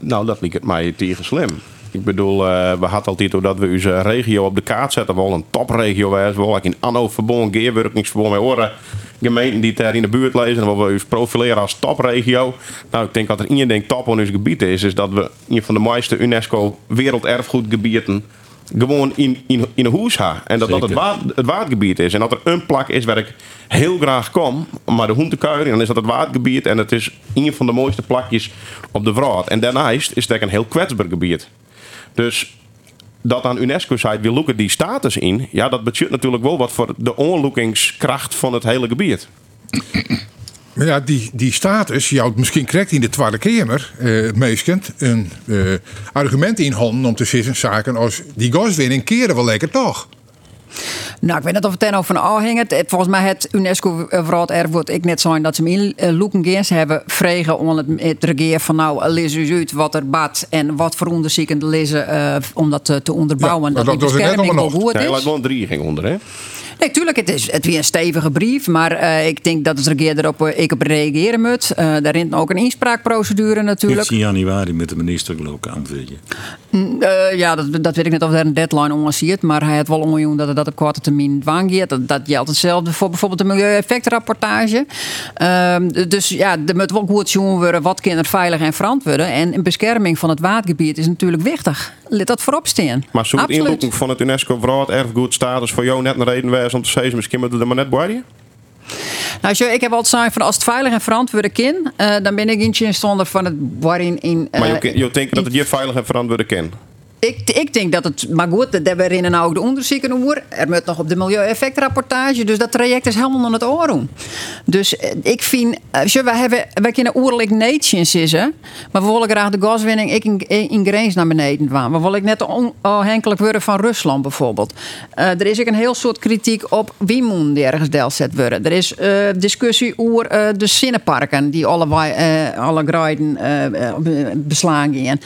Nou, dat lijkt het mij tegen slim. Ik bedoel, uh, we hadden altijd dat we onze regio op de kaart zetten. We willen een topregio wijzen. We willen in Anno verbonden, Geerwerkingsverbond met horen. Gemeenten die daar in de buurt lezen. En we ons profileren als topregio. Nou, ik denk dat er één ding top in ons gebied is. Is dat we een van de mooiste UNESCO werelderfgoedgebieden gewoon in, in, in een hoes ha. En dat dat het, waard, het waardgebied is. En dat er een plak is waar ik heel graag kom, maar de hoentekuier, dan is dat het waardgebied. En het is een van de mooiste plakjes op de Vraat. En daarnaast is het een heel kwetsbaar gebied. Dus dat aan UNESCO zei, we loeken die status in. Ja, dat betekent natuurlijk wel wat voor de onloekingskracht van het hele gebied.
Maar ja, die, die status, houdt misschien correct in de Tweede Kamer, uh, een uh, argument in handen om te zeggen zaken als die gaswinning keren wel lekker toch.
Nou, ik weet niet of het ten over van Volgens mij het UNESCO vooral erfgoed ik net zijn dat ze hem in uh, hebben vregen om het, het regeren van nou lees u uit wat er bad en wat voor onderzoeken lezen uh, om dat te, onderbouwen.
Ja, dat, dat die bescherming wel goed
is. Ja, wel drie ging onder hè.
Nee, tuurlijk, het is het weer een stevige brief. Maar uh, ik denk dat het regeer erop uh, ik op reageren moet. Uh, daarin ook een inspraakprocedure natuurlijk.
in januari met de minister geloof ik aanvullen.
Mm, ja, dat, dat weet ik net of er een deadline onder ziet. Maar hij had wel onjoen dat het dat op korte termijn dwang. Dat, dat geldt hetzelfde voor bijvoorbeeld de milieueffectrapportage. Ehm, dus ja, er moet wel goed zien worden wat kinderen veilig en verantwoorden. En een bescherming van het watergebied is natuurlijk wichtig. Let dat voorop staan.
Maar zo'n inlooping van het UNESCO Wereld Erfgoed status voor jou net een reden om te zeggen, misschien moeten we er maar net bij
nou, ik heb altijd gezegd van als het veilig en verantwoord kind, uh, dan ben ik in zonder van het waarin in.
Uh, maar je, je denkt dat het je veilig en verantwoord kind?
Ik, ik denk dat het, maar goed, dat we in ook de onderzoeken over. Er moet nog op de milieueffectrapportage, dus dat traject is helemaal nog het oren. Dus eh, ik vind, we hebben, wij kunnen oerlijk nations is, hè, maar we willen graag de gaswinning ik in, in naar beneden gaan. We willen net onafhankelijk worden van Rusland bijvoorbeeld. Uh, er is ook een heel soort kritiek op wie moet ergens deelzet worden. Er is discussie over de zinnenparken die alle, alle grijden beslaan gaan.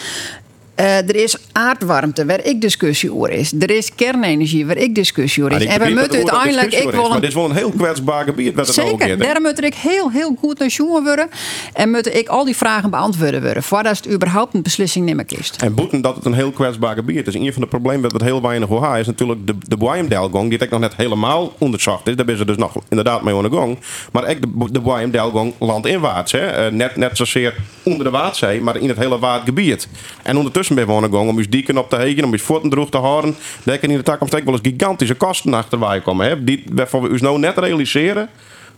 Uh, er is aardwarmte waar ik discussie over is. Er is kernenergie waar ik discussie over is.
En we moeten uiteindelijk. Ik wil een... Maar dit is wel een heel kwetsbaar gebied. Wat
Zeker, daarom moet ik heel, heel goed naar jongen worden. En moet ik al die vragen beantwoorden worden. Voordat het überhaupt een beslissing nemen kiest.
En boeten dat het een heel kwetsbaar gebied is. Een van de problemen dat het heel weinig OH is natuurlijk de, de Boyam-Delgong. Die ik nog net helemaal onderzocht is. Daar is ze dus nog inderdaad mee aan de gang. Maar ik de, de landinwaarts. Hè. Uh, net, net zozeer onder de Waadzee, maar in het hele waardgebied. En ondertussen bij wonen gaan om je dieken op te hegen, om je voeten droog te houden. Daar kan in de toekomst wel eens gigantische kosten achter komen. Hè? Die waarvan we ons nou net realiseren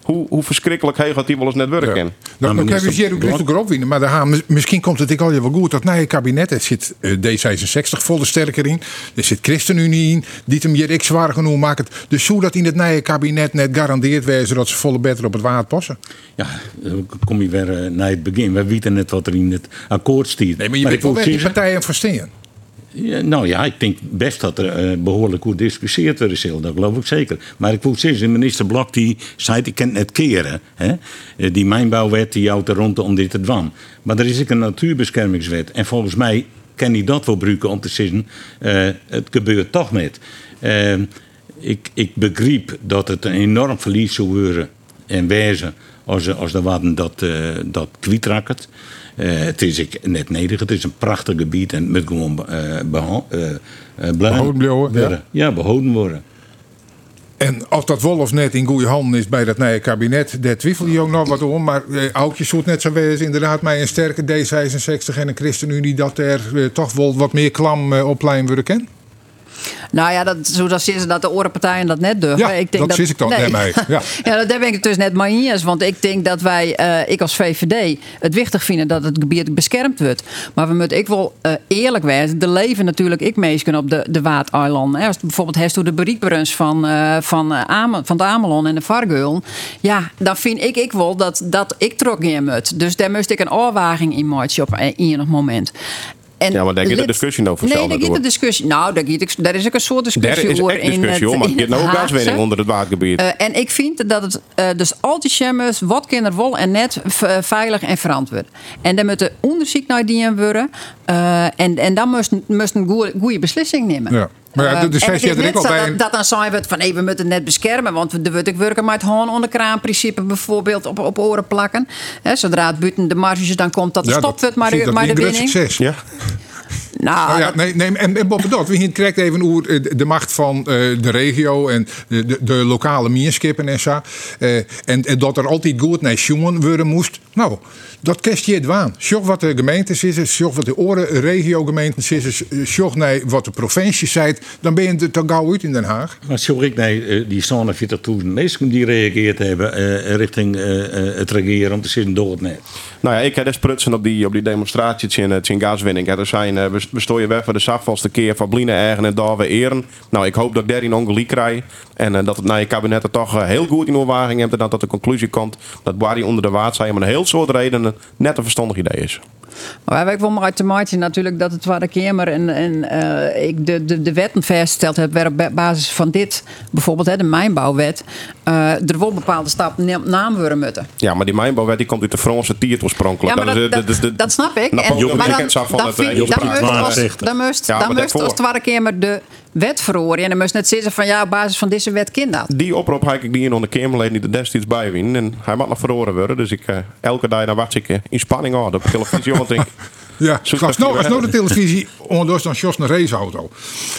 hoe, hoe verschrikkelijk heet gaat die wel eens net werken. Ja.
Nou, dan krijg je ook rustig erop winnen. Maar gaan, misschien komt het ik al je wel goed. Dat nieuwe kabinet, er zit uh, D66 volle sterker in. Er zit ChristenUnie in. Die hem hier ik zwaar genoeg maakt. Dus hoe dat in het nieuwe kabinet net garandeerd wezen dat ze volle beter op het water passen?
Ja, dan kom je weer uh, naar het begin. We weten net wat er in het akkoord staat.
Nee, maar je weet wel die partijen verstaan.
Ja, nou ja, ik denk best dat er uh, behoorlijk goed gediscussieerd wordt is. Dat geloof ik zeker. Maar ik zeggen, de minister Blok die zei, ik kan het keren. Hè? Eh, die mijnbouwwet die houdt er rond om dit te doen. Maar er is ook een natuurbeschermingswet. En volgens mij kan hij dat wel gebruiken om te zeggen, uh, het gebeurt toch. Uh, ik, ik begreep dat het een enorm verlies zou worden en wijzen als, als de watten dat, uh, dat. Uh, het is net nederig, het is een prachtig gebied en met gewoon uh, beho uh,
behouden worden.
Ja. ja, behouden worden.
En of dat Wolf net in goede handen is bij dat nieuwe kabinet, daar twijfel je ook nog wat om. Maar eh, Aukje zoet net zo wezen inderdaad mij een sterke D66 en een ChristenUnie dat er eh, toch wel wat meer klam eh, op lijn worden kennen.
Nou ja, dat, zo dat ze dat de orenpartijen dat net durven.
Ja, ik denk dat, dat ik dan nee. mee. Ja.
ja, daar ben ik het dus net maar eens. Want ik denk dat wij, uh, ik als VVD, het wichtig vinden dat het gebied beschermd wordt. Maar we moeten ik wel uh, eerlijk zijn. Er leven natuurlijk ik meesken op de, de Waad-eilanden. Als bijvoorbeeld door de bereikbaarens van, uh, van, Amel, van het Amelon en de Vargeul. Ja, dan vind ik ik wel dat, dat ik trok in moet. Dus daar moest ik een oorwaging in maken op een moment. En
Ja, maar daar gaat de discussie nou
Nee, daar gaat de discussie. Nou, daar, ik- daar is ook een soort
Daar
discussie
is
over
echt
in
discussie
het,
maar
in
je hebt nou ook
het
gaswinning onder het watergebied.
Eh, en ik vind dat het uh, dus altijd schammers wat kinderen wel en net v- veilig en verantwoord. En dan moet er onderzoek naar die worden. eh, en, en dan moest moest een goede, goede beslissing nemen.
Ja. Maar ja,
Eh,
is steeds
het is net zo dat, dat dan zijn we het van nee, we moeten het net beschermen. Want we wordt ik werken met gewoon onder kraanprincipe bijvoorbeeld op, op oren plakken. Hè, zodra het buiten de marges dan komt dat er
Ja,
stopt
dat-
het maar de,
dat
maar de winning.
succes.
Ja.
Nou,
Nou ja,
dat-
nee, nee, en, en dat, we krijgt even over eh, de macht van eh, de regio en de, de, de lokale mierskippen en zo. Eh, en, en dat er altijd goed naar jongen worden moest. Nou, dat kerst je het waan. Zorg wat de gemeentes is, zorg wat de oren regiogemeentes is, zorg naar wat de provincie zei. Dan ben je er toch gauw uit in Den Haag.
Maar zo ik nee, eh, die 47.000 mensen die gereageerd hebben eh, richting eh, eh, het regeren om te zitten door het net.
Nou ja, ik heb dus prutsen op die, op die demonstratie in, in gaswinning. Er zijn, eh, we, we stonden weg voor de zachtvaste keer van Bline en daar weer eren. Nou, ik hoop dat ik daar in krijg. En eh, dat het naar je kabinet er toch eh, heel goed in overwaging hebt. En dat de conclusie komt dat Barry onder de waard zijn. Maar een heel soort redenen net een verstandig idee is.
Maar wij maar uit te maken natuurlijk dat het waar de Kamer en, en eh, ik de, de, de wetten vastgesteld heb, waar op ba- basis van dit, bijvoorbeeld hè, de mijnbouwwet, eh, er wel bepaalde stappen ne- naam worden moeten.
Ja, maar die mijnbouwwet die komt uit de Franse tiert oorspronkelijk.
Ja, maar dat,
is de-
dat,
de- de-
dat snap ik. En, maar dan, dan,
eh,
dan dan moest,
Ja,
als het waar Kamer de wet verhoren. En dan moest net zeggen van ja, op basis van deze wet kind dat.
Die oproep heb ik die in onder Kamerleden die er destijds bij winnen. En hij mag nog verhoren worden. Dus ik, eh, elke dag dan wacht ik in spanning aan op de televisie. Want ik,
Ja, als nou, als nou de televisie ondertussen dan Jos een raceauto.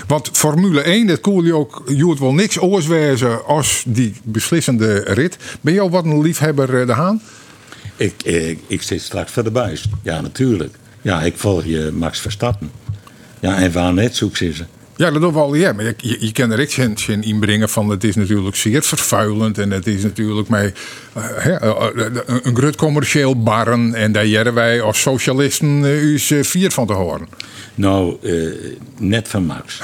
Want Formule 1, dat koel je ook, je hoort wel niks oorswezen als die beslissende rit. Ben al wat een liefhebber, eh, De Haan?
Ik, ik, ik zit straks voor de buis. Ja, natuurlijk. Ja, ik volg je Max Verstappen. Ja, en waar net zoek ze.
Ja, dat doen we al. Ja, maar je, je, je kan er echt geen, geen inbrengen van. Het is natuurlijk zeer vervuilend. En het is natuurlijk mij eh, eh, eh, een, een groot commercieel barren. En daar jaren wij als socialisten u vier van te horen.
Nou, eh, net van Max.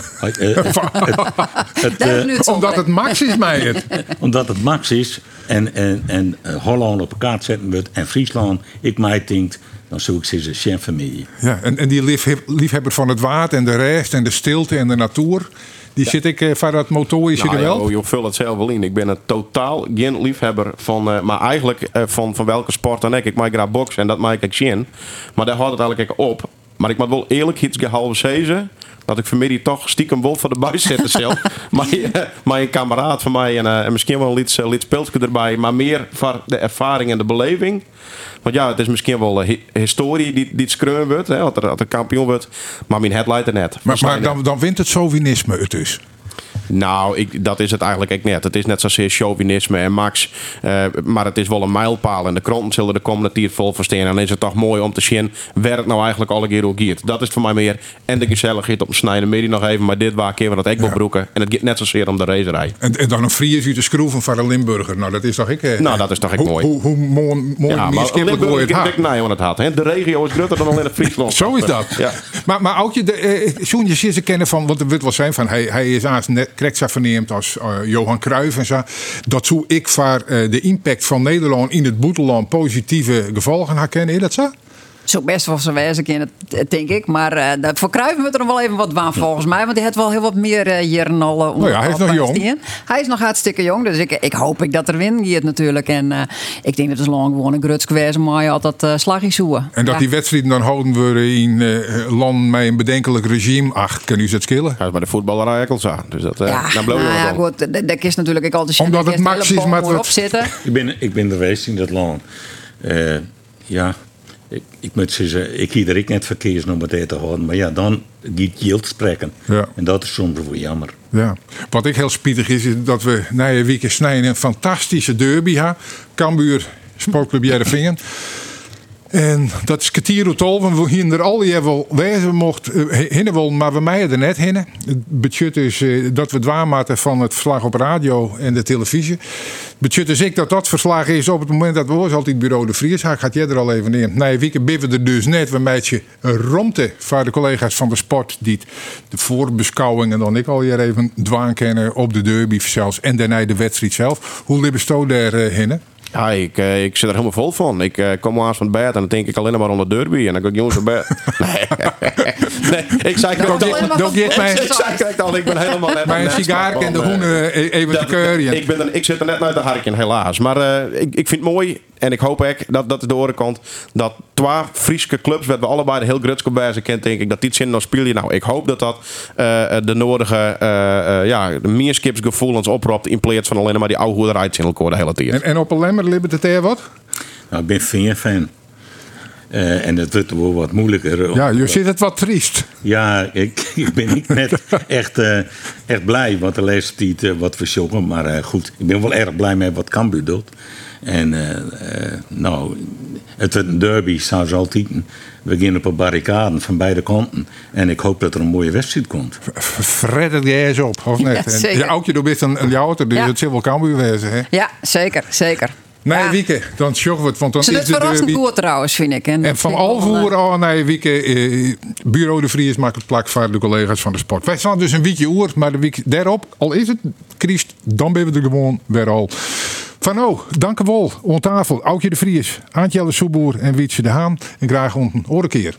Omdat het Max is mij het.
omdat het Max is en, en, en Holland op elkaar zetten wordt en Friesland, ik mij denkt, dan zoek ik ze een chef familie.
Ja, en, en die liefheb- liefhebber van het water en de rest en de stilte en de natuur. Die zit ik eh, van dat motorische
nou,
geweld.
joh, je vult het zelf wel in. Ik ben een totaal geen liefhebber van, eh, maar eigenlijk eh, van, van welke sport dan ook. Ik maak graag boksen en dat maak ik zien. Maar daar houdt het eigenlijk op. Maar ik moet wel eerlijk iets gehalve zeggen. Dat ik vanmiddag toch stiekem wel voor de buis zitten zelf. maar, eh, maar een kameraad van mij en, eh, en misschien wel een lied speeltje erbij. Maar meer voor de ervaring en de beleving. Want ja, het is misschien wel eh, hi- historie die, die het skreun wordt. Hè, dat er, er kampioen wordt. Maar mijn headlight er net.
Maar, maar dan, dan wint het chauvinisme het dus.
Nou, ik, dat is het eigenlijk ook net. Het is net zozeer chauvinisme en Max. eh, maar het is wel een mijlpaal. En de kranten zullen de komende tijd vol verstaan. En dan is het toch mooi om te zien waar het nou eigenlijk alle keer ook gaat. Dat is voor mij meer. En de gezelligheid op snijden midden nog even. Maar dit waar keer van dat ik wil broeken. En het gaat net zozeer om de racerij.
En, en dan een Fries uit de schroeven van een Limburger. Nou, dat is toch ik. eh,
Nou, dat is toch ik
hoe,
mooi.
Hoe, hoe mooi, mooi
Ja, maar Limburg ik
het haar.
nee aan het had. Hè. De regio is groter dan alleen het Friesland.
Zo is dat.
Ja.
Maar, maar ook je, de, eh, zo'n je ze kennen van, want er wordt wel zijn van, hij, hij is aan net zo verneemd als eh, Johan Cruijff en zo. Dat zo ik voor eh, de impact van Nederland in het boeteland positieve gevolgen herkennen. Is dat zo?
Zo best wel zo wezen kunnen, dat denk ik. Maar eh dat voor Cruijff moet er nog wel even wat waan volgens mij. Want hij heeft wel heel wat meer eh jaren al eh, onder
Nou ja, hij is
de
nog jong.
Hij is nog hartstikke jong. Dus ik, ik hoop ik dat er win gaat natuurlijk. En eh, ik denk dat het lang gewoon een gruts geweest. Maar je altijd uh, slagjes zoeken.
En dat
Ja.
die wedstrijden dan houden worden in eh land met een bedenkelijk regime. Ach, kan u het skillen?
Hij is bij de voetballerij ook al. Dus dat, eh
Ja,
daar
nou
we
ja, goed. Dat dat is natuurlijk ik altijd
Omdat het
eerst
Max is,
hele
maar
boom
wat-
op zitten.
Ik ben, ik ben er geweest in dat land. Eh, ja, ik, ik moet zeggen, ik hier er ik net verkeersnummer te houden. Maar ja, dan die yield spreken.
Ja.
En dat is soms wel jammer.
Ja. Wat ik heel spietig is, is dat we na een week snijden een fantastische derby hebben. Cambuur, Sportclub Jerevingen. En dat is kwartier tolven. We hier er al die wel wezen mocht uh, hinnen wel, maar we mij er net hinnen. Het budget is eh, dat we dwaamaten van het verslag op radio en de televisie. Het budget is ik dat dat verslag is op het moment dat we ons altijd bureau de Vries. Gaat jij er al even in. Biffen er dus net. We meidje een romte voor de collega's van de sport die de voorbeschouwing en dan ik al hier even dwaan kennen op de derby zelfs en daarna de wedstrijd zelf. Hoe libben sto daar uh, hinnen?
Ja, ik, eh, ik zit er helemaal vol van. Ik eh, kom aan van het bed en dan denk ik alleen maar aan de derby. En dan ga ik jongens naar bed. Nee, nee ik zei ook
maar
geeft mij-
Ik zei kijk al, ik ben helemaal net
Mijn sigaar en de hoenen eh, even te keuren.
Ik, ben er, ik zit er net uit de harkje, helaas. Maar eh, ik, ik vind het mooi en ik hoop ook, dat, dat is de andere kant, dat twee Friese clubs, waar we allebei de heel grutske bij zijn kent, denk ik, dat die zin nog spelen. Nou, ik hoop dat dat eh, de nodige uh, uh, ja, meerskipsgevoelens oproept in plaats van alleen maar die oude hoederij in elkaar de hele tijd.
En, en op een lemmer libbert het er wat?
Nou, ik ben fan. Uh, en het wordt wel wat moeilijker.
Ja, je zit het wat triest.
Ja, ik, ik ben niet net echt, uh, echt blij, want de laatste tijd uh, wat verschokken. Maar goed, ik ben wel erg blij met wat Cambuur doet. En nou, het wordt een derby, ze altijd. We beginnen op een barricade van beide kanten. En ik hoop dat er een mooie wedstrijd komt.
Fred het eens op, of net?
Ja, zeker.
En, Aukje, je bent een, een jouter, dus
Ja.
het zal wel Cambuur wezen, hè?
Ja, zeker, zeker.
Nee,
Ja.
Wieke, dan het, want dan
Ze
is
doet
de
verrassend goed trouwens, vind ik. En,
van Alvoer
eh,
al naar Wieke, eh, Bureau de Vries maakt het plak voor de collega's van de sport. Wij staan dus een weekje oer, maar de week daarop, al is het Christ, dan ben we er gewoon weer al. Van oh, dank u wel. On tafel, Aukje de Vries, Aantje Soeboer en Wietse de Haan. En graag een andere keer.